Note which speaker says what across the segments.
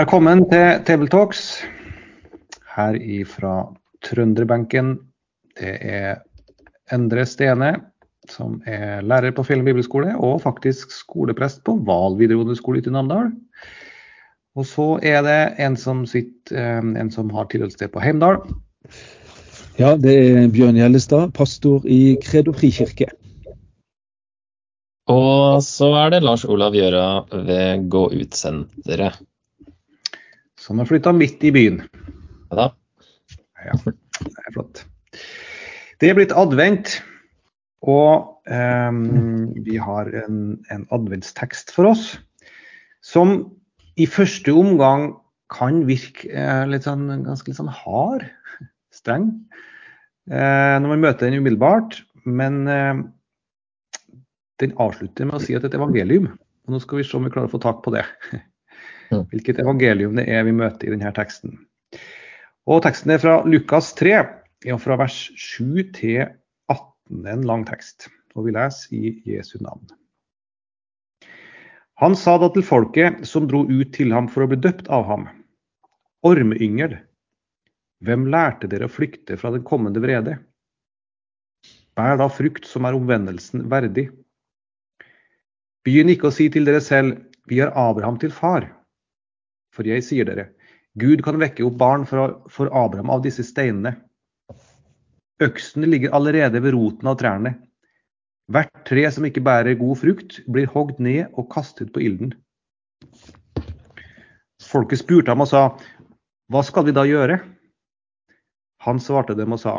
Speaker 1: Velkommen til Tabletalks her ifra trønderbenken. Det er Endre Stene, som er lærer på Fjellen bibelskole og faktisk skoleprest på Val videregående skole ute i Namdal. Og så er det en som, sitter, eh, en som har tilholdssted på Heimdal.
Speaker 2: Ja, det er Bjørn Gjellestad, pastor i Kredo frikirke.
Speaker 3: Og så er det Lars Olav Gjøra ved Gå ut-senteret.
Speaker 1: Som har flytta midt i byen.
Speaker 3: Ja da.
Speaker 1: Ja, det er flott. Det er blitt advent, og eh, vi har en, en adventstekst for oss som i første omgang kan virke eh, litt sånn, ganske litt sånn hard, streng, eh, når man møter den umiddelbart. Men eh, den avslutter med å si at det er et evangelium. Og nå skal vi se om vi klarer å få tak på det. Hvilket evangelium det er vi møter i denne teksten. Og teksten er fra Lukas 3, ja, fra vers 7 til 18. En lang tekst. Og vi leser i Jesu navn. Han sa da til folket som dro ut til ham for å bli døpt av ham. Ormeyngel, hvem lærte dere å flykte fra den kommende vrede? Bær da frukt som er omvendelsen verdig. Begynn ikke å si til dere selv, vi har Abraham til far. For jeg sier dere, Gud kan vekke opp barn for Abraham av disse steinene. Øksene ligger allerede ved roten av trærne. Hvert tre som ikke bærer god frukt, blir hogd ned og kastet på ilden. Folket spurte ham og sa, hva skal vi da gjøre? Han svarte dem og sa,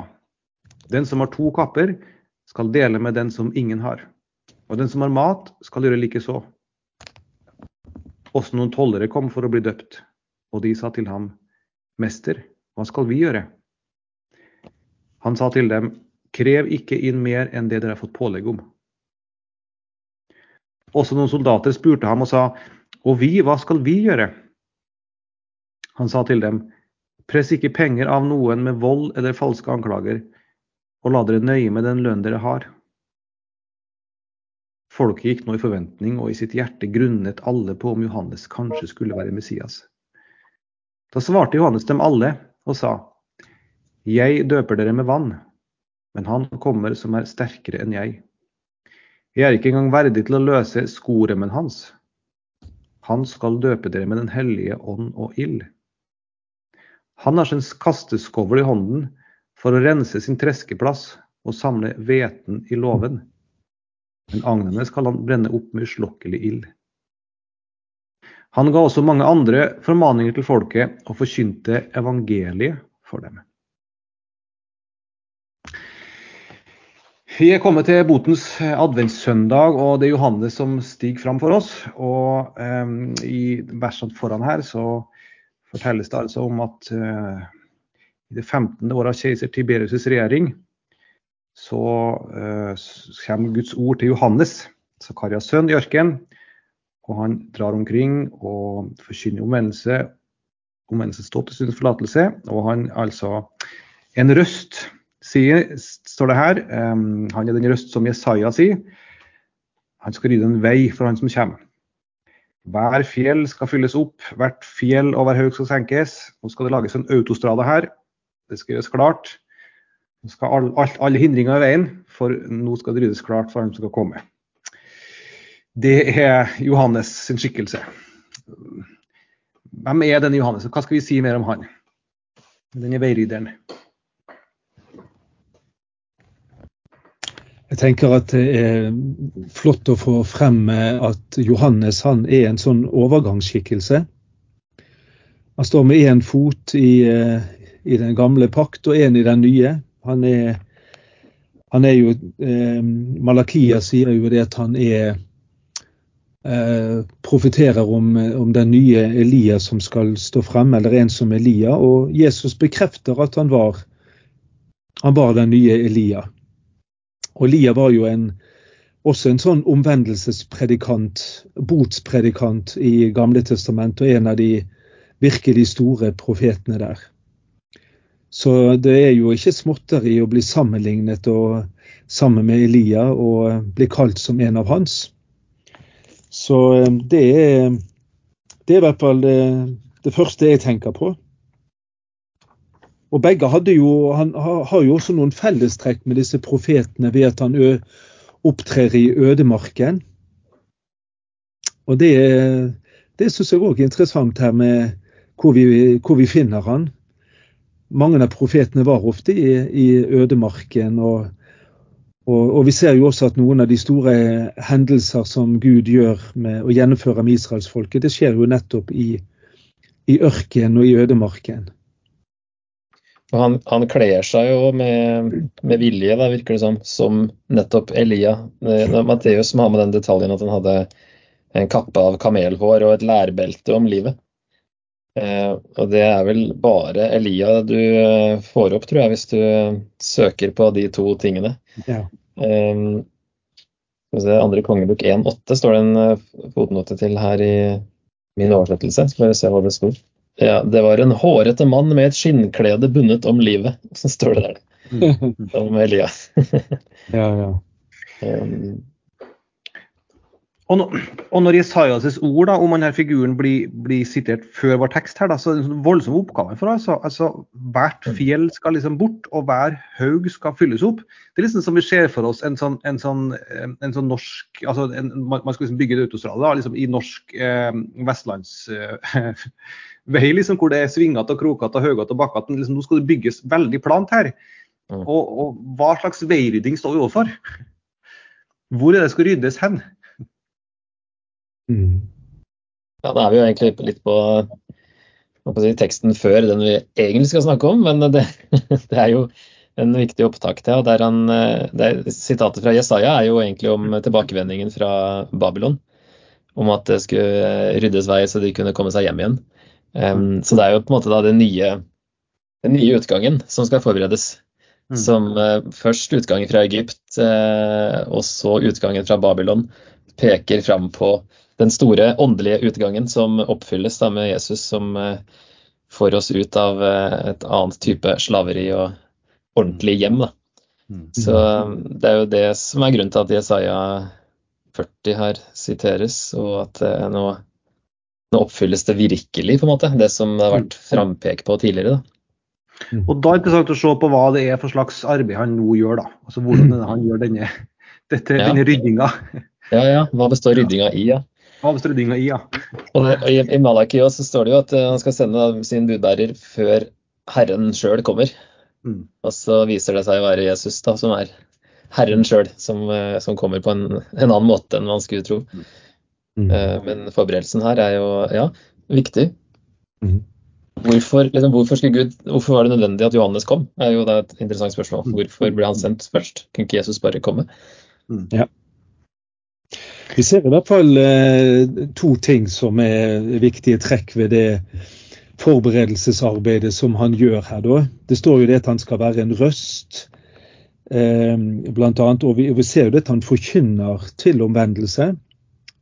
Speaker 1: den som har to kapper, skal dele med den som ingen har. Og den som har mat, skal gjøre likeså. Også noen tollere kom for å bli døpt, og de sa til ham, Mester, hva skal vi gjøre? Han sa til dem, Krev ikke inn mer enn det dere har fått pålegg om. Også noen soldater spurte ham og sa, Og vi, hva skal vi gjøre? Han sa til dem, Press ikke penger av noen med vold eller falske anklager, og la dere nøye med den lønn dere har. Folket gikk nå i forventning, og i sitt hjerte grunnet alle på om Johannes kanskje skulle være Messias. Da svarte Johannes dem alle og sa, Jeg døper dere med vann, men han kommer som er sterkere enn jeg. Jeg er ikke engang verdig til å løse skoremmen hans. Han skal døpe dere med Den hellige ånd og ild. Han har sin kasteskovl i hånden for å rense sin treskeplass og samle hveten i låven. Men agnene skal han brenne opp med uslokkelig ild. Han ga også mange andre formaninger til folket og forkynte evangeliet for dem. Vi er kommet til botens adventssøndag, og det er Johannes som stiger fram for oss. Og um, I versene foran her så fortelles det altså om at uh, i det 15. året av keiser Tiberius' regjering så uh, kommer Guds ord til Johannes, Zakarias sønn, i ørkenen. Og han drar omkring og forkynner omvendelse, omvendelsesstått til syndens forlatelse. Og han altså en røst sier, står det her. Um, han er den røst som Jesaja sier. Han skal rydde en vei for han som kommer. Hver fjell skal fylles opp, hvert fjell og hver haug skal senkes. Nå skal det lages en autostrade her. Det skal gjøres klart. Nå skal all, all, alle hindringer i veien, for nå skal det ryddes klart for hvem som skal komme. Det er Johannes sin skikkelse. Hvem er denne Johannes, hva skal vi si mer om han? Denne veirydderen.
Speaker 2: Jeg tenker at det er flott å få frem at Johannes han er en sånn overgangsskikkelse. Han står med én fot i, i, den gamle pakt og én i den nye. Han er, han er jo eh, Malakia sier jo det at han er eh, profeterer om, om, den nye Elia som skal stå frem, eller en som Elia. Og Jesus bekrefter at han var, han var den nye Elia. Og Elia var jo en, også en sånn omvendelsespredikant, botspredikant i Gamle testament, og en av de virkelig store profetene der. Så det er jo ikke småtteri å bli sammenlignet og, sammen med Elia og bli kalt som en av hans. Så eh, det er, det er i hvert fall det, det, første jeg tenker på. Og begge hadde jo, han har jo også noen fellestrekk med disse profetene ved at han opptrer i ødemarken. Og det, det syns jeg òg er interessant her med hvor vi, hvor vi finner han mange av profetene var ofte i, i ødemarken. Og, og, og, vi ser jo også at noen av de store hendelser som Gud gjør med å gjennomføre med israelsfolket, det skjer jo nettopp i, i ørkenen og i ødemarken.
Speaker 3: Han, han kler seg jo med, med vilje, da, virker det som, som nettopp Elia. Matteus må ha med den detaljen at han hadde en kappe av kamelhår og et lærbelte om livet. Eh, og det er vel bare Elia du eh, får opp, tror jeg, hvis du søker på de to tingene. Ja. se, andre kongebok 1.8 står det en uh, fotnote til her i min oversettelse. Skal vi se hva det står. Ja, det var en hårete mann med et skinnklede bundet om livet. Så står det der. Mm. Om Elia.
Speaker 2: ja, ja.
Speaker 1: Um, og, no, og når Jesajas ord da, om denne figuren blir, blir, sitert før vår tekst, her, da, så er det en voldsom oppgave for oss. Altså, hvert mm. fjell skal liksom bort, og hver haug skal fylles opp. Det er liksom som vi ser for oss en sånn, en sånn, en sånn norsk altså en, Man skal liksom bygge et autostrade liksom, i norsk eh, vestlandsvei, eh, liksom, hvor det er svingete og krokete og høyete og bakkete. Liksom, nå skal det bygges veldig plant her. Mm. Og, og hva slags veirydding står vi overfor? Hvor er det skal ryddes hen?
Speaker 3: Mm. Ja, Da er vi jo egentlig litt på, si, teksten før den vi egentlig skal snakke om, men det, det er jo en viktig opptak til. og der han, der, Sitatet fra Jesaja er jo egentlig om tilbakevendingen fra Babylon. Om at det skulle ryddes vei så de kunne komme seg hjem igjen. Um, så det er jo på en måte da den nye, den nye utgangen som skal forberedes. Mm. Som uh, først utgangen fra Egypt, uh, og så utgangen fra Babylon, peker fram på den store åndelige utgangen som oppfylles da med Jesus, som eh, får oss ut av eh, et annet type slaveri og ordentlig hjem. Da. Mm. Så eh, det er jo det som er grunnen til at Jesaja 40 her siteres, og at nå, nå oppfylles det virkelig, på en måte, det som det har vært frampekt på tidligere. da.
Speaker 1: Mm. Og Da er det interessant å se på hva det er for slags arbeid han nå gjør. da. Altså Hvordan han gjør denne, dette, ja. denne ryddinga.
Speaker 3: Ja, ja. Hva består ryddinga i? ja?
Speaker 1: Avstrødinga i, ja.
Speaker 3: Og I, i Malaki også, så står det jo at eh, han skal sende sin budbærer før Herren sjøl kommer. Mm. Og så viser det seg å være Jesus, da, som er Herren sjøl, som, eh, som, kommer på en, en, annen måte enn man skulle tro. Mm. Uh, men forberedelsen her er jo ja, viktig. Mm. Hvorfor, liksom, hvorfor, Gud, hvorfor, var det nødvendig at Johannes kom? Det er jo et interessant spørsmål. Mm. Hvorfor ble han sendt først? Kunne ikke Jesus bare komme?
Speaker 2: Mm. Ja. Vi ser i hvert fall eh, to ting som er viktige trekk ved det forberedelsesarbeidet som han gjør her. Da. Det står jo det at han skal være en røst, eh, blant annet, og vi, ser jo det at han forkynner til omvendelse.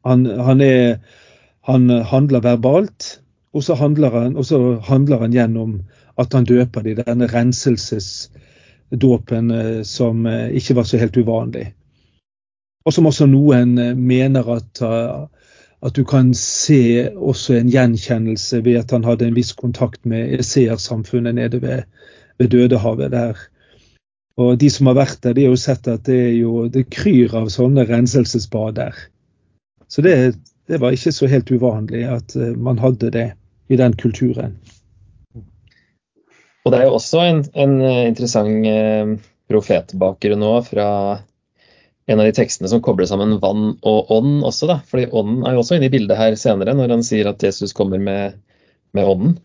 Speaker 2: Han, han, er, han handler verbalt, og så handler, han, og så handler han gjennom at han døper de, denne renselsesdåpen eh, som ikke var så helt uvanlig. Og som også noen eh, mener at, eh, at, du kan se også en gjenkjennelse ved at han hadde en viss kontakt med ESEA-samfunnet nede ved, ved, Dødehavet der. Og de som har vært der, de har jo sett at det, er jo, det kryr av sånne renselsesbad der. Så det, det, var ikke så helt uvanlig at eh, man hadde det i den kulturen.
Speaker 3: Og det er jo også en, en interessant profetbakgrunn nå fra en av de tekstene som kobler sammen vann og ånd også. da, fordi Ånden er jo også inne i bildet her senere, når han sier at Jesus kommer med, med ånden.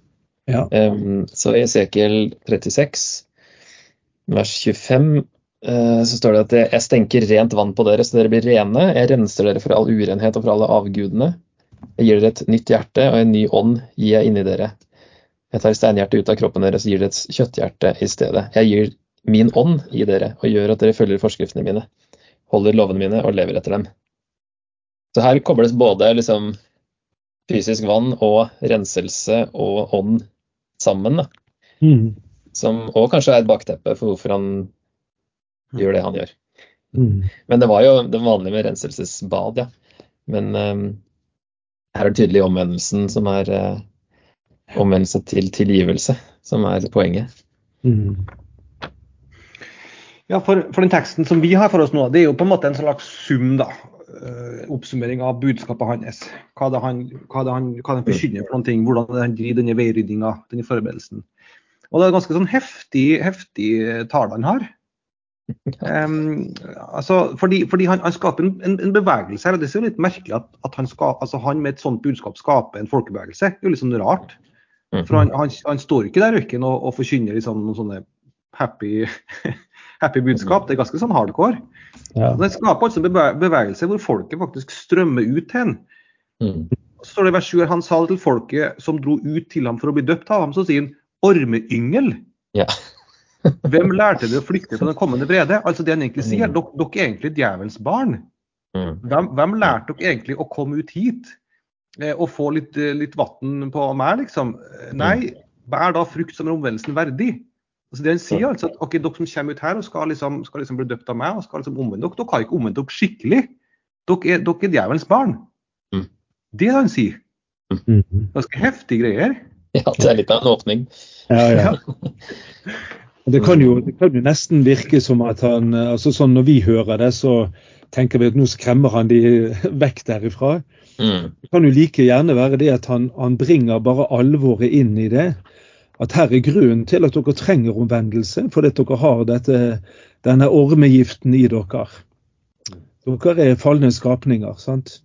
Speaker 3: Ja. Um, så i Esekiel 36, vers 25, uh, så står det at jeg stenker rent vann på dere, så dere blir rene. Jeg renser dere for all urenhet og for alle avgudene. Jeg gir dere et nytt hjerte, og en ny ånd gir jeg inni dere. Jeg tar steinhjertet ut av kroppen deres og gir dere et kjøtthjerte i stedet. Jeg gir min ånd i dere og gjør at dere følger forskriftene mine, holder lovene mine og lever etter dem. Så her kobles både liksom fysisk vann og renselse og ånd sammen.
Speaker 2: Mm.
Speaker 3: Som, òg kanskje er et bakteppe for hvorfor han gjør det han gjør.
Speaker 2: Mm.
Speaker 3: Men det var jo det vanlige med renselsesbad, ja. Men um, her er det tydelig omvendelsen som er uh, omvendelse til tilgivelse, som er poenget.
Speaker 2: Mm.
Speaker 1: Ja, for, for, den teksten som vi har for oss nå, det er jo på en måte en slags sum, da. Uh, oppsummering av budskapet hans. Hva det han, hva det han, hva det forkynner for noen ting, hvordan han driver denne veiryddinga, denne forberedelsen. Og det er ganske sånn heftig, heftig tale han har. Um, altså, fordi, fordi han, han, skaper en, en, en, bevegelse her, og det er jo litt merkelig at, at han, skal, altså han, med et sånt budskap skaper en folkebevegelse. Det er jo litt sånn rart. For han, han, han står ikke der røyken og, og forkynner liksom noen sånne happy, happy budskap. Det er ganske sånn hardcore.
Speaker 2: Ja.
Speaker 1: Det skaper altså en bevegelse hvor folket faktisk strømmer ut ham.
Speaker 3: Mm.
Speaker 1: Så står det i vers 7 han sa det til folket som dro ut til ham for å bli døpt av ham. Så sier han ormeyngel.
Speaker 3: Ja.
Speaker 1: Hvem lærte dere å flykte fra den kommende vrede? Altså det han egentlig sier, dere, dere er egentlig djevelens barn.
Speaker 3: Mm.
Speaker 1: Hvem, hvem lærte dere egentlig å komme ut hit eh, og få litt, eh, litt vann på meg, liksom? Eh, Nei, bær da frukt som er omvendelsen verdig. Altså det han sier altså at ok, Dere som kommer ut her og skal liksom, skal liksom bli døpt av meg og skal liksom omvende dere, dere har ikke omvendt dere skikkelig. Dere er, dere er djevelens barn.
Speaker 3: Mm.
Speaker 1: Det er det han sier.
Speaker 2: Mm.
Speaker 1: Ganske heftige greier.
Speaker 3: ja, det er litt av en åpning.
Speaker 2: Ja, ja. Det kan, jo, det kan jo nesten virke som at han altså sånn Når vi hører det, så tenker vi at nå skremmer han de vekk derifra.
Speaker 3: Mm.
Speaker 2: Det kan jo like gjerne være det at han, han bringer bare alvoret inn i det. At her er grunnen til at dere trenger omvendelse, fordi dere har dette, denne ormegiften i dere. Dere er falne skapninger. sant?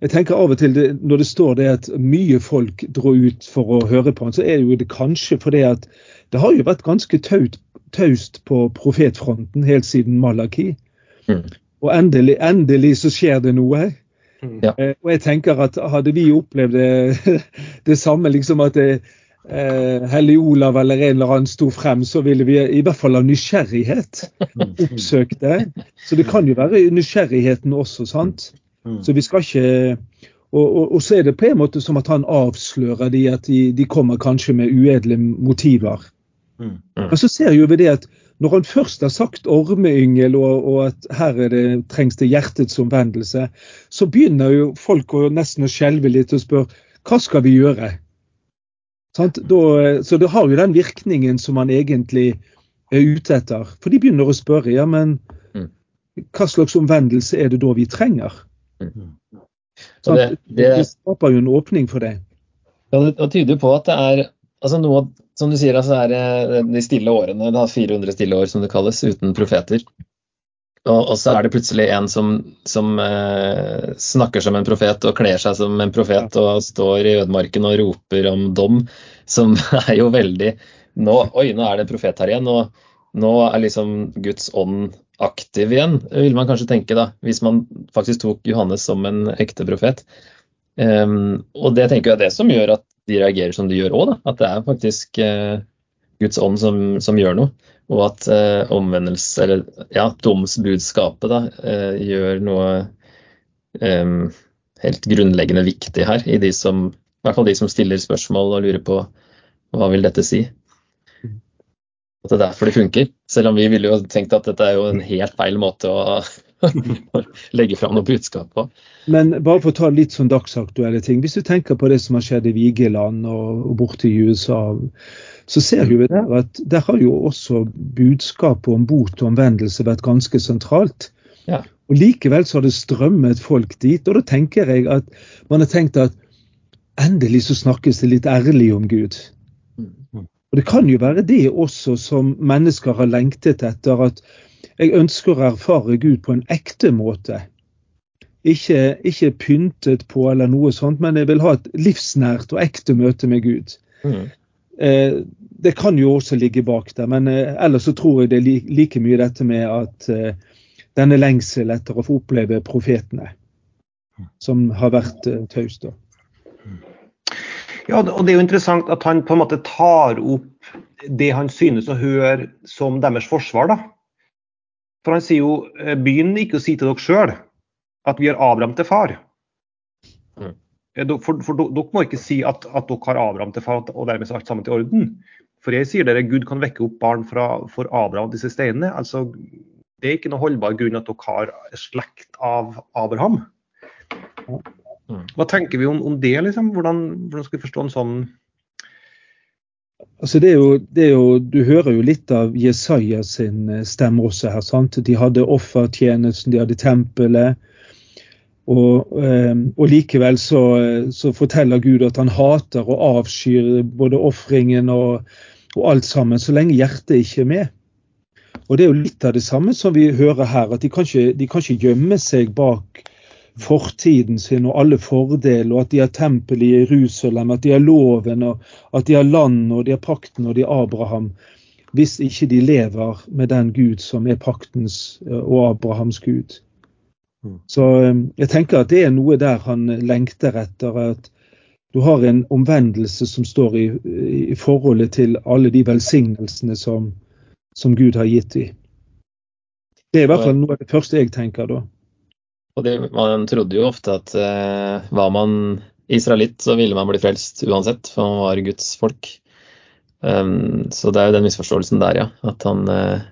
Speaker 2: Jeg tenker av og til det, Når det står det at mye folk dro ut for å høre på han, så er det jo det kanskje fordi at det har jo vært ganske taut, taust på profetfronten helt siden Malaki.
Speaker 3: Mm.
Speaker 2: Og endelig, endelig så skjer det noe.
Speaker 3: Ja.
Speaker 2: Eh, og jeg tenker at hadde vi opplevd det, det samme, liksom at det, eh, Hellig Olav eller en eller annen sto frem, så ville vi i hvert fall av nysgjerrighet oppsøkt det. Så det kan jo være nysgjerrigheten også, sant. Så vi skal ikke og, og, og så er det på en måte som at han avslører de at de, de kommer kanskje med uedle motiver.
Speaker 1: Mm.
Speaker 2: Men så ser jo vi det at når han først har sagt ormeyngel og, og at her er det, trengs det hjertets omvendelse, så begynner jo folk å nesten å skjelve litt og spørre hva skal vi gjøre? Sant? Da, så det har jo den virkningen som man egentlig er ute etter. For de begynner å spørre ja, men
Speaker 3: Mm.
Speaker 2: hva slags omvendelse er det da vi trenger?
Speaker 3: Og det, det,
Speaker 2: Det skaper jo en åpning for det.
Speaker 3: ja, det, det tyder på at det er altså noe Som du sier, altså er det de stille årene, da, 400 stille år som det kalles, uten profeter. Og, og så er det plutselig en som, som eh, snakker som en profet og kler seg som en profet og står i ødemarken og roper om dom, som er jo veldig nå, Oi, nå er det en profet her igjen. og nå er liksom Guds ånd aktiv igjen, vil man kanskje tenke, da, hvis man faktisk tok Johannes som en ekte profet. Um, og det tenker jeg er det som gjør at de reagerer som de gjør òg, at det er faktisk uh, Guds ånd som, som, gjør noe. Og at eh, omvendelse, eller ja, domsbudskapet, da, eh, gjør noe eh, helt grunnleggende viktig her, i de som, i hvert fall de som stiller spørsmål og lurer på hva vil dette si. At det er derfor det funker. Selv om vi ville jo tenkt at dette er jo en helt feil måte å legge fram noe budskap på.
Speaker 2: Men bare for å ta litt sånn dagsaktuelle ting. Hvis du tenker på det som har skjedd i Vigeland og, og borte i USA, så ser vi der at der har jo også budskapet om bot og omvendelse vært ganske sentralt.
Speaker 3: Ja.
Speaker 2: Og Likevel så har det strømmet folk dit. Og da tenker jeg at man har tenkt at endelig så snakkes det litt ærlig om Gud. Og Det kan jo være det også som mennesker har lengtet etter. At jeg ønsker å erfare Gud på en ekte måte. Ikke, ikke pyntet på eller noe sånt, men jeg vil ha et livsnært og ekte møte med Gud.
Speaker 3: Mm.
Speaker 2: Eh, det kan jo også ligge bak der, men eh, ellers så tror jeg det er like mye dette med at eh, denne lengsel etter å få oppleve profetene, som har vært taus. da.
Speaker 1: Ja, og det er jo interessant at han på en måte tar opp det han synes å høre som deres forsvar. da. For han sier jo begynn ikke å si til dere sjøl at vi har Abraham til far. Mm. For, for, dere må ikke si at, at, dere har Abraham til far og dermed alt sammen til orden. For jeg sier dere Gud kan vekke opp barn fra, for Abraham og disse steinene. Altså, det er ikke noe holdbar grunn at dere har slekt av Abraham. Mm. Hva tenker vi om, om det? Liksom? Hvordan, hvordan, skal vi forstå en sånn
Speaker 2: Altså det er, jo, det er jo, Du hører jo litt av Jesaja sin eh, stemme også her. sant? De hadde offertjenesten, de hadde tempelet. Og, eh, og likevel så, så, forteller Gud at han hater og avskyr både ofringen og, og, alt sammen, så lenge hjertet ikke er med. Og Det er jo litt av det samme som vi hører her, at de kan ikke, de kan ikke gjemme seg bak fortiden sin og alle fordeler, og at de har tempel i Jerusalem, at de har loven, og at de har land, og de har pakten, og de har Abraham, hvis ikke de lever med den Gud som er paktens og Abrahams Gud. Mm. Så eh, jeg tenker at det er noe der han lengter etter. At du har en omvendelse som står i, i forholdet til alle de velsignelsene som, som Gud har gitt dem. Det er i hvert fall noe av det første jeg tenker da.
Speaker 3: Og det, Man trodde jo ofte at eh, var man israelitt, så ville man bli frelst uansett, for man var Guds folk. Um, så det er jo den misforståelsen der, ja. At han eh,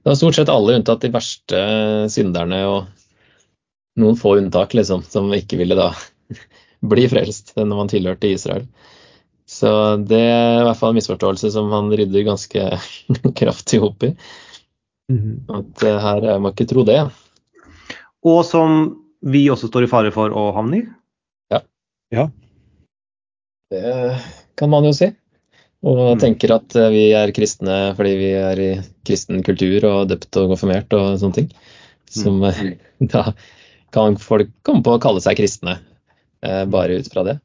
Speaker 3: Det var stort sett alle unntatt de verste synderne og noen få unntak, liksom, som ikke ville da bli frelst når man tilhørte Israel. Så det er i hvert fall en misforståelse som han rydder ganske kraftig opp i. Mhm. At eh, her må man ikke tro det.
Speaker 1: Og som vi også står i fare for å havne i?
Speaker 3: Ja.
Speaker 2: ja.
Speaker 3: Det kan man jo si. Og mm. tenker at eh, vi er kristne fordi vi er i kristen kultur og døpt og konfirmert og sånne ting. Som mm. da kan folk komme på å kalle seg kristne eh, bare ut fra det.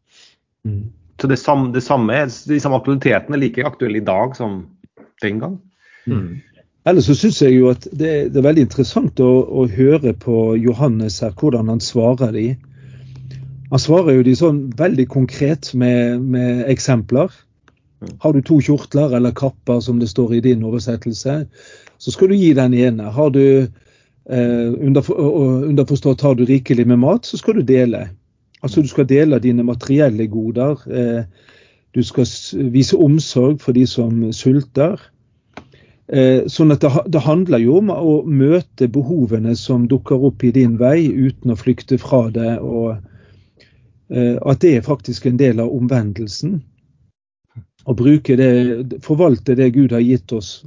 Speaker 1: Mm. Så det samme, det samme, de samme aktualitetene er like aktuelle i dag som den gang?
Speaker 2: Mm. Ellers så syns jeg jo at det, det, er veldig interessant å, å, høre på Johannes her, hvordan han svarer de. Han svarer jo de sånn veldig konkret med, med eksempler. Har du to kjortler eller kapper, som det står i din oversettelse, så skal du gi den ene. Har du Eh, underforstått har du rikelig med mat, så skal du dele. Altså Du skal dele dine materielle goder. Eh, du skal vise omsorg for de som sulter. Eh, sånn at det, handler jo om å møte behovene som dukker opp i din vei, uten å flykte fra det. Og at det er faktisk en del av omvendelsen. Å bruke det, forvalte det Gud har gitt oss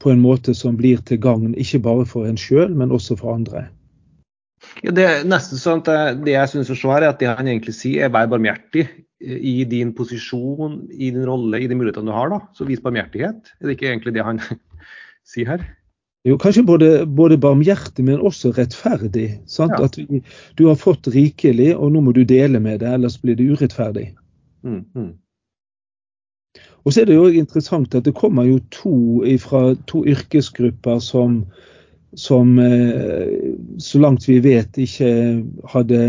Speaker 2: på en måte som blir til gagn ikke bare for en sjøl, men også for andre.
Speaker 1: Ja, det er nesten sånn at det jeg synes er se er at det han egentlig sier, er vær barmhjertig i din posisjon, i din rolle, i de mulighetene du har. da, Så vis barmhjertighet. Er det ikke egentlig det han sier her?
Speaker 2: Jo, kanskje både, både barmhjertig, men også rettferdig. sant? Ja. At vi, du har fått rikelig, og nå må du dele med det, ellers blir det urettferdig. Mm, mm. Og så er det jo interessant at det kommer jo to fra to yrkesgrupper som, som eh, så langt vi vet ikke hadde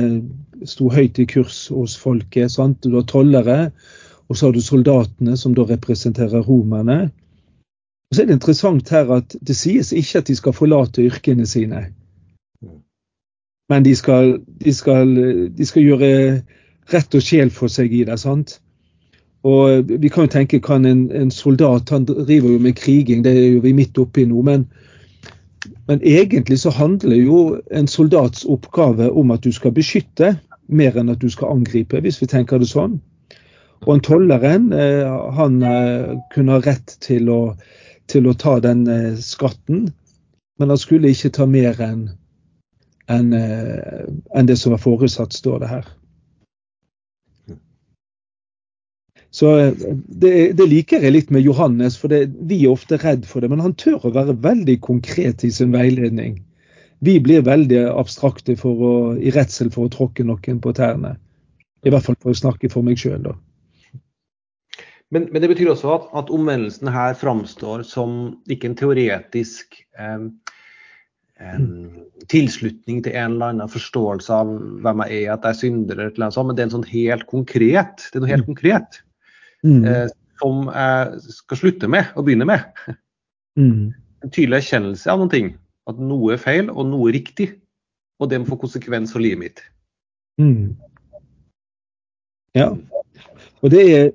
Speaker 2: sto høyt i kurs hos folket. Sant? Du har tollere, og så har du soldatene, som da representerer romerne. Og så er det interessant her at det sies ikke at de skal forlate yrkene sine. Men de skal, de skal, de skal gjøre rett og sjel for seg i det. sant? Og Vi kan jo tenke kan en, en, soldat han driver jo med kriging, det er jo vi midt oppi nå. Men, men egentlig så handler jo en soldats oppgave om at du skal beskytte, mer enn at du skal angripe, hvis vi tenker det sånn. Og en tolleren eh, han eh, kunne ha rett til å, til å ta den eh, skatten, men han skulle ikke ta mer enn en, en det som var forutsatt, står det her. Så eh, det, det, liker jeg litt med Johannes, for det, vi er ofte redd for det. Men han tør å være veldig konkret i sin veiledning. Vi blir veldig abstrakte å, i redsel for å tråkke noen på tærne. I hvert fall for å snakke for meg sjøl, da.
Speaker 1: Men, men, det betyr også at, at omvendelsen her framstår som ikke en teoretisk eh, eh, tilslutning til en eller annen forståelse av hvem jeg er, at jeg er synder, eller noe sånt, men det er en sånn helt konkret. Det er noe helt konkret mm. eh, som jeg skal slutte med og begynne med. Mm. En tydelig erkjennelse av noen ting. At noe er feil og noe er riktig. Og det må få konsekvens for livet mitt. Mm.
Speaker 2: Ja. Og det er,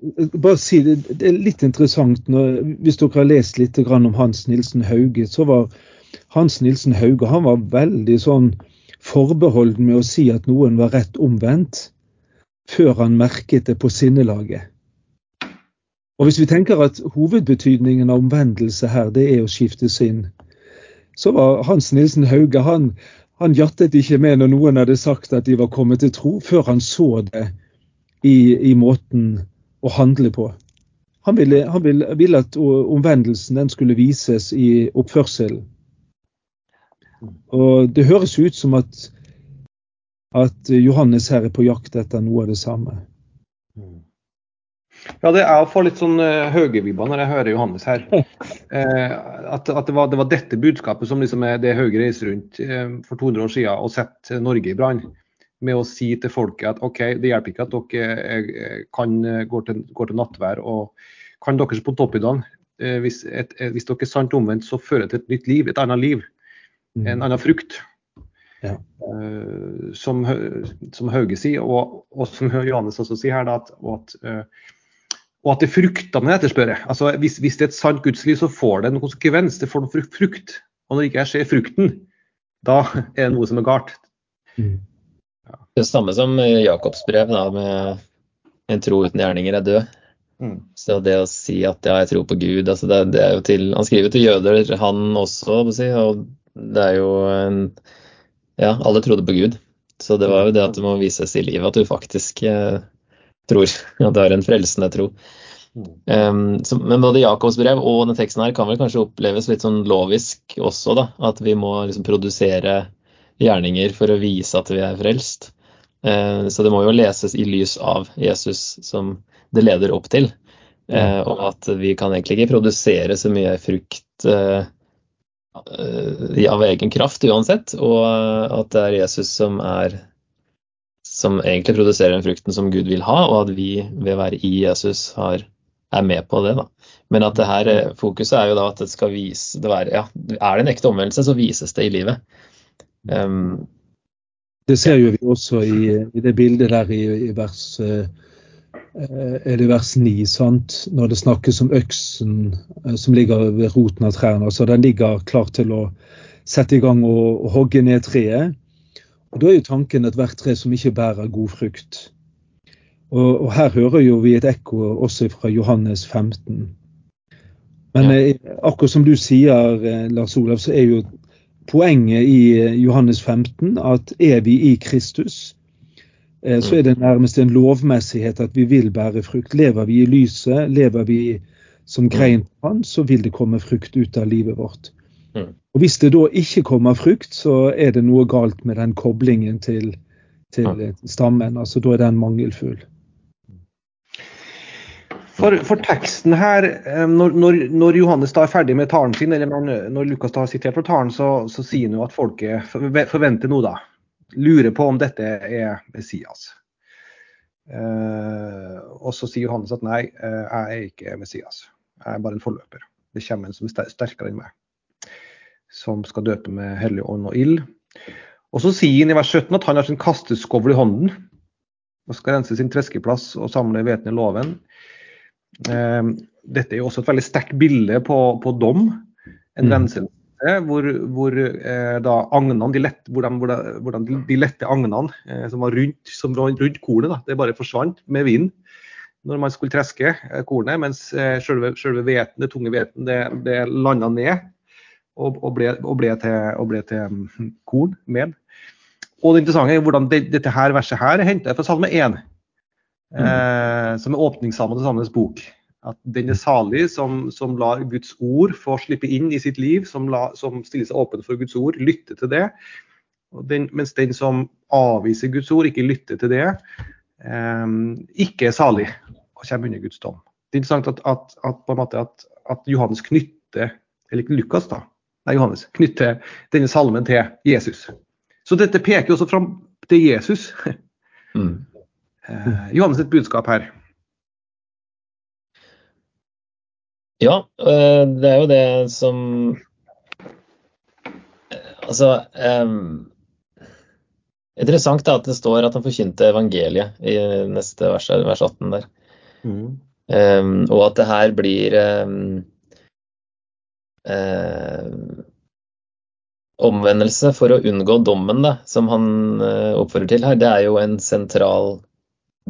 Speaker 2: bare si det, er litt interessant når, Hvis dere har lest litt om Hans Nilsen Hauge, så var Hans Nilsen Hauge han var veldig sånn forbeholden med å si at noen var rett omvendt, før han merket det på sinnelaget. Og Hvis vi tenker at hovedbetydningen av omvendelse her, det er å skifte sinn, så var Hans Nilsen Hauge han, han jattet ikke med når noen hadde sagt at de var kommet til tro, før han så det i, i måten å handle på. Han ville, han ville, ville at omvendelsen den skulle vises i oppførselen. Og Det høres ut som at, at Johannes her er på jakt etter noe av det samme.
Speaker 1: Ja, det er å få litt sånn uh, Hauge-vibber når jeg hører Johannes her. Uh, at, at det, var, det, var, dette budskapet som liksom er det Hauge reiser rundt uh, for 200 år siden og setter Norge i brann med å si til folket at OK, det hjelper ikke at dere eh, kan går, gå til, går til nattvær og kan deres på Eh, hvis, et, hvis dere er sant omvendt, så fører det til et nytt liv, et annet liv. Mm. En annen frukt. Ja. Uh, som, som, Hauge sier, og, og, som Johannes også sier her, da, at, og, at, uh, og at det er fruktene jeg etterspør. Altså, hvis, hvis, det er et sant gudsliv, så får det en konsekvens. Det får noe frukt. Og når ikke jeg ser frukten, da er det noe som er galt. Mm.
Speaker 3: Det samme som Jakobs brev, da, med en tro uten gjerninger er død. Mm. Så det å si at ja, jeg tror på Gud altså det, det, er jo til, Han skriver til jøder, han også, si, og det er jo en Ja, alle trodde på Gud. Så det var jo det at det må vises i livet at du faktisk eh, tror at du har en frelsende tro. Um, så, men både Jakobs brev og denne teksten her kan vel kanskje oppleves litt sånn lovisk også, da. At vi må liksom produsere gjerninger for å vise at vi er frelst. Eh, så det må jo leses i lys av Jesus som det leder opp til. Eh, og at vi kan egentlig ikke produsere så mye frukt eh, av egen kraft uansett, og at det er Jesus som er som egentlig produserer den frukten som Gud vil ha, og at vi ved å være i Jesus har, er med på det. Da. Men at det her fokuset er jo da at det skal vise det være, ja, Er det en ekte omvendelse, så vises det i livet.
Speaker 2: Um, det ser jo vi også i, i det bildet der i, i vers uh, er det vers 9, sant? når det snakkes om øksen uh, som ligger ved roten av trærne. altså Den ligger klar til å sette i gang og, og hogge ned treet. Og Da er jo tanken ethvert tre som ikke bærer god frukt. Og, og, Her hører jo vi et ekko også fra Johannes 15. Men ja. akkurat som du sier, Lars Olav, så er jo poenget i eh, Johannes 15 at er vi i Kristus, eh, så er det nærmest en lovmessighet at vi vil bære frukt. Lever vi i lyset, lever vi som grein på Han, så vil det komme frukt ut av livet vårt. Mm. Og Hvis det da ikke kommer frukt, så er det noe galt med den koblingen til, til stammen. altså Da er den mangelfull.
Speaker 1: For, for, teksten her, eh, når, når, når, Johannes da er ferdig med talen sin, eller når, Lukas da har sitert fra talen, så, så sier han jo at folket forventer noe, da. Lurer på om dette er Messias. Eh, og så sier Johannes at nei, eh, jeg er ikke Messias. Jeg er bare en forløper. Det kommer en som er sterkere enn meg. Som skal døpe med hellig ånd og ild. Og så sier han i vers 17 at han har sin kasteskovl i hånden og skal rense sin treskeplass og samle hveten i låven. Ehm, dette er jo også et veldig sterkt bilde på, på dom, en mm. renselse. Hvor, hvor eh, da agnene, de lette, hvordan, hvordan de, de, lette agnene eh, som var rundt, som rundt kornet, da, det bare forsvant med vinden når man skulle treske eh, kornet, mens selve, selve veten, det tunge hveten det, det landa ned og, og, ble, og, ble til, og, ble, til, um, korn, med. Og det interessante er hvordan det, dette her verset her er henta fra Salme 1. Eh, som er åpningssalmen til Sandnes bok. At den er salig som, som, lar Guds ord få slippe inn i sitt liv, som, la, som stiller seg åpen for Guds ord, lytter til det. Den, mens den som avviser Guds ord, ikke lytter til det, eh, ikke er salig og kommer under Guds dom. det er interessant at, at, at, på en måte at, at Johannes knytter eller Lukas da, nei Johannes, knytter denne salmen til Jesus. Så dette peker også fram til Jesus. Mm. Eh, Johannes sitt budskap her.
Speaker 3: Ja, eh, det er jo det som Altså um, Interessant er at det står at han forkynte evangeliet i neste vers, vers 18 der. Mm. Um, og at det her blir um, omvendelse for å unngå dommen, da, som han oppfordrer til her. Det er jo en sentral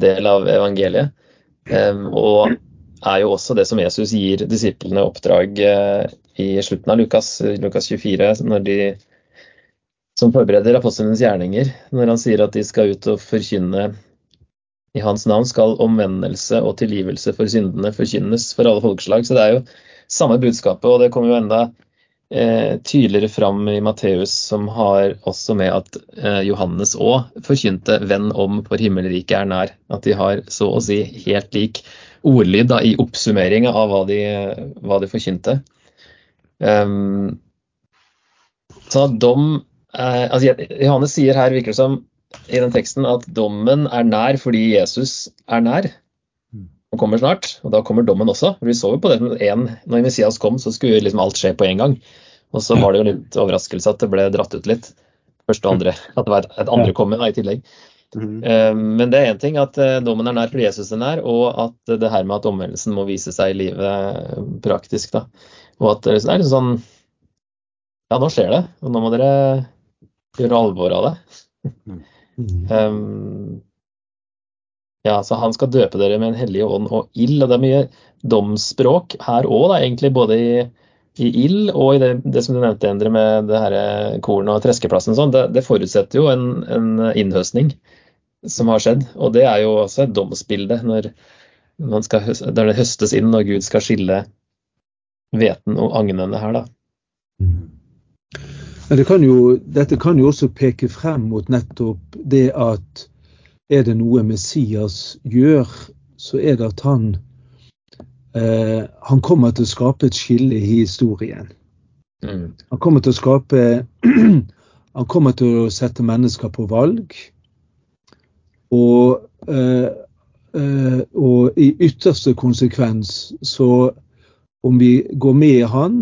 Speaker 3: del av evangeliet. Um, og er jo også det som Jesus gir disiplene oppdrag uh, i slutten av Lukas, Lukas 24, når de som forbereder apostlenes gjerninger, når han sier at de skal ut og forkynne i hans navn, skal omvendelse og tilgivelse for syndene forkynnes for alle folkeslag. Så det er jo samme budskapet, og det kommer jo enda eh, tydeligere fram i Matteus, som har også med at eh, Johannes òg forkynte 'venn om, for himmelriket er nær'. At de har så å si helt lik ordlyd da, i oppsummeringa av hva de, hva de forkynte. Um, så dom eh, altså, Johannes sier her, virker det som, i den teksten at dommen er nær fordi Jesus er nær mm. og kommer snart. Og da kommer dommen også. Vi så jo på det en, når Messias kom, så skulle liksom alt skje på en gang. Og så var det jo litt overraskelse at det ble dratt ut litt. Første og andre. At det var et, et andre komme da, i tillegg. Mm. -hmm. men det er én ting at uh, dommen er nær fordi Jesus er nær, og at det her med at omvendelsen må vise seg i livet praktisk. da. Og at det er litt sånn Ja, nå skjer det, og nå må dere gjøre alvor av det. um, ja, så Han skal døpe dere med en hellig ånd og ild. og Det er mye domsspråk her òg, egentlig. Både i, i ild og i det, det, som du nevnte, Endre, med det her korn- og treskeplassen. Sånn, det, det, forutsetter jo en, en, innhøstning som har skjedd. Og det er jo også et domsbilde når, skal, når det høstes inn og Gud skal skille hveten og agnene her. da. Mm.
Speaker 2: Men det kan jo, dette kan jo også peke frem mot nettopp det at er det noe Messias gjør, så er det at han eh, han kommer til å skape et skille i historien. Mm. Han kommer til å skape Han kommer til å sette mennesker på valg. Og, eh, eh, og i ytterste konsekvens så om vi går med han,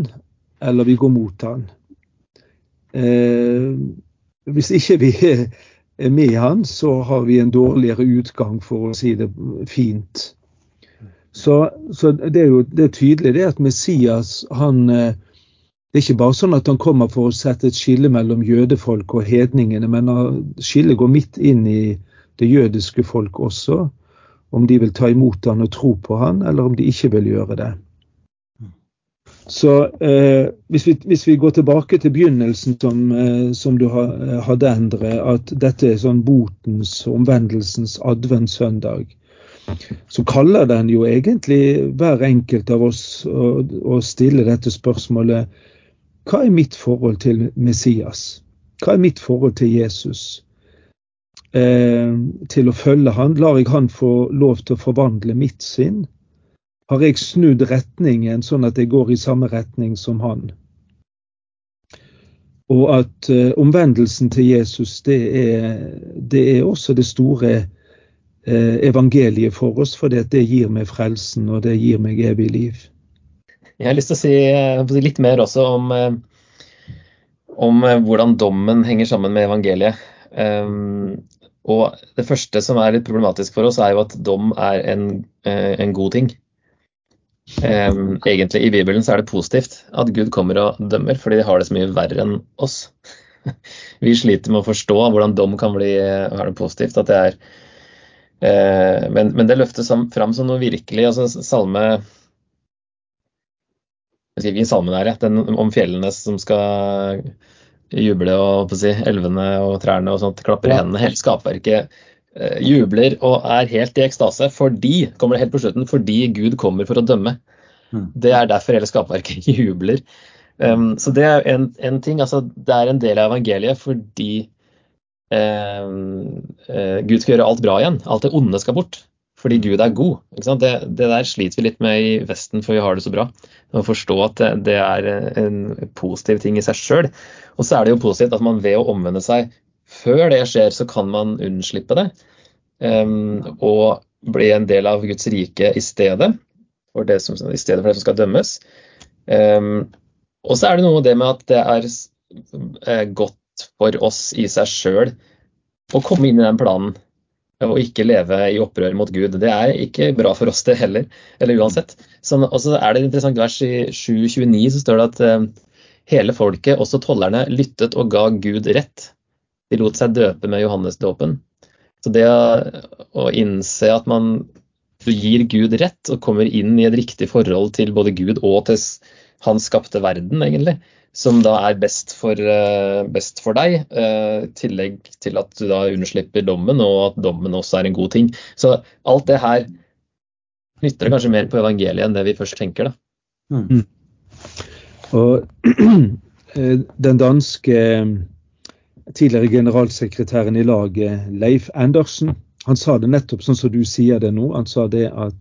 Speaker 2: eller vi går mot han, Eh, hvis ikke vi med han, så har vi en dårligere utgang, for å si det fint. Så, så det er jo det er tydelig det at Messias han eh, Det er ikke bare sånn at han kommer for å sette et skille mellom jødefolk og hedningene, men skillet går midt inn i det jødiske folk også. Om de vil ta imot han og tro på han, eller om de ikke vil gjøre det. Så eh, hvis, vi, hvis, vi, går tilbake til begynnelsen som, eh, som du ha, eh, hadde, Endre, at dette er sånn botens, omvendelsens adventssøndag, så kaller den jo egentlig hver enkelt av oss å, å stille dette spørsmålet Hva er mitt forhold til Messias? Hva er mitt forhold til Jesus? Eh, til å følge han? Lar jeg han få lov til å forvandle mitt sinn? Har jeg snudd retningen sånn at jeg går i samme retning som han. Og at uh, omvendelsen til Jesus, det er, det er også det store uh, evangeliet for oss, for det, gir meg frelsen, og det gir meg evig liv.
Speaker 3: Jeg har lyst til å si, litt mer også om, om hvordan dommen henger sammen med evangeliet. Um, og Det første som er litt problematisk for oss, er jo at dom er en, en god ting. Egentlig I Bibelen så er det positivt at Gud kommer og dømmer, fordi de har det så mye verre enn oss. Vi sliter med å forstå hvordan dom kan bli er det positivt. at det er uh, men, men, det løftes fram som noe virkelig. altså Salme jeg i salmen her, den om fjellene som skal juble, og si, elvene og trærne og sånt klapper i hendene. Hele skapverket Eh, jubler og er helt i ekstase fordi kommer det helt på slutten, fordi Gud kommer for å dømme. Mm. Det er derfor hele skapverket jubler. Um, så det er en, en, ting. altså Det er en del av evangeliet fordi um, uh, Gud skal gjøre alt bra igjen. Alt det onde skal bort. fordi Gud er god. Det, det, der sliter vi litt med i Vesten, for vi har det så bra. Å forstå at det, det er en positiv ting i seg sjøl. Og så er det jo positivt at man ved å omvende seg før det skjer, så kan man unnslippe det. Um, og bli en del av Guds rike i stedet for det som, i stedet for det som skal dømmes. Um, og så er det noe med det med at det er eh, godt for oss i seg sjøl å komme inn i den planen og ikke leve i opprør mot Gud. Det er ikke bra for oss, det heller. Eller uansett. og så er det et interessant vers i 7.29 så står det at uh, hele folket, også tollerne, lyttet og ga Gud rett. De lot seg døpe med Johannesdåpen. Så det å innse at man gir Gud rett og kommer inn i et riktig forhold til både Gud og til hans skapte verden, egentlig, som da er best for, uh, best for deg, uh, i tillegg til at du da underslipper dommen, og at dommen også er en god ting. Så alt det her knytter det kanskje mer på evangeliet enn det vi først tenker. da. Mm.
Speaker 2: Og eh, den danske tidligere generalsekretæren i laget, Leif Andersen, han sa det nettopp sånn som du sier det nå. Han sa det at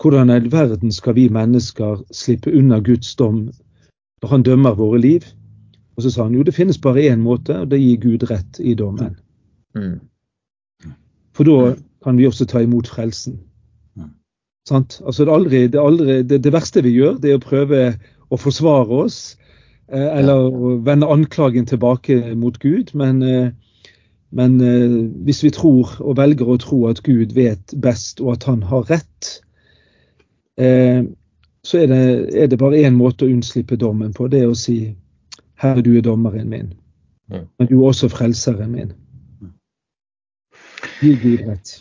Speaker 2: hvordan i all verden skal vi mennesker slippe unna Guds dom når han dømmer våre liv. Og så sa han jo det finnes bare én måte, og det gir Gud rett i dommen. Mm. For da kan vi også ta imot frelsen. Mm. Altså det, aldri, det, aldri, det, det, verste vi gjør, det er å prøve å forsvare oss, eller å vende anklagen tilbake mot Gud. Men, eh, men eh, hvis vi tror og velger å tro at Gud vet best, og at han har rett, eh, så er det, er det bare én måte å unnslippe dommen på. Det er å si Herre, du er dommeren min, men du er også frelseren min. Gi Gud rett.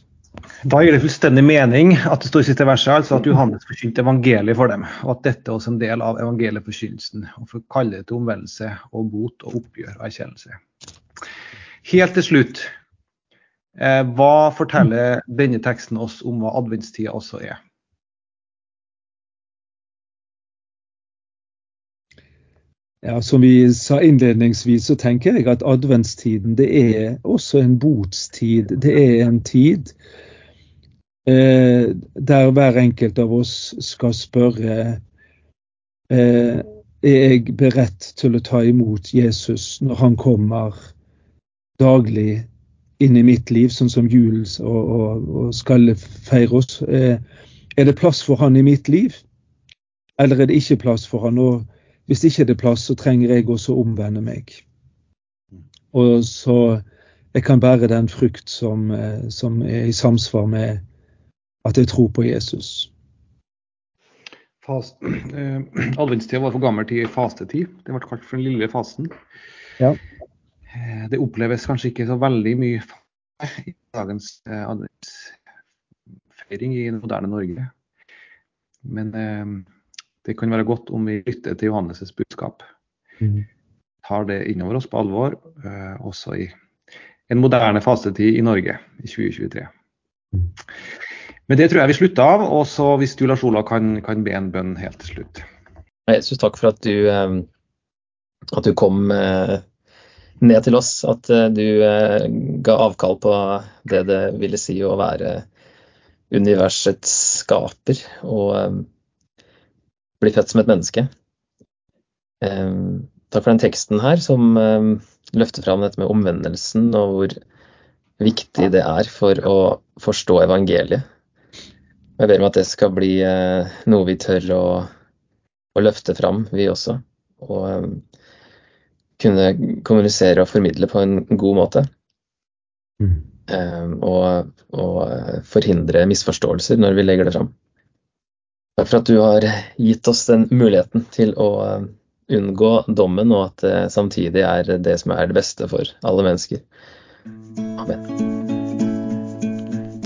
Speaker 1: Da gir det fullstendig mening at det står i siste verset altså at Johannes forkynte evangeliet for dem, og at dette også er en del av evangelieforkynnelsen, å kalle det til omvendelse og bot og oppgjør og erkjennelse. Helt til slutt, eh, hva forteller denne teksten oss om hva adventstida også er?
Speaker 2: Ja, Som vi sa innledningsvis, så tenker jeg at adventstiden det er også en botstid. Det er en tid eh, der hver enkelt av oss skal spørre eh, er jeg beredt til å ta imot Jesus når han kommer daglig inn i mitt liv, sånn som julen og, og, og skal feire oss. Eh, er det plass for han i mitt liv, eller er det ikke plass for han? Og hvis ikke det er plass, så trenger jeg også å omvende meg. Og så jeg kan bære den frukt som, eh, som er i samsvar med at jeg tror på Jesus.
Speaker 1: Fast, eh, Adventstida var for gammel tid fastetid. Det ble kalt for den lille fasen.
Speaker 2: Ja.
Speaker 1: Eh, det oppleves kanskje ikke så veldig mye i dagens eh, adventsfeiring i det moderne Norge. Men eh, det kan være godt om vi lytter til Johannes' budskap. Mm. Tar det innover oss på alvor, eh, også i en moderne fastetid i Norge i 2023. Men det tror jeg vi slutter av. Og så hvis du Lars Ola kan, kan be en bønn helt til slutt.
Speaker 3: Jesus, takk for at du, eh, at du kom eh, ned til oss. At eh, du ga avkall på det det ville si å være universets skaper. og bli født som et menneske. Takk for den teksten her, som løfter fram dette med omvendelsen, og hvor viktig det er for å forstå evangeliet. Jeg ber om at det skal bli eh, noe vi tør å, å løfte fram, vi også. Og kunne kommunisere og formidle på en god måte. Mm. og, og forhindre misforståelser når vi legger det fram. Takk for at du har gitt oss den muligheten til å unngå dommen, og at det samtidig er det som er det beste for alle mennesker. Amen.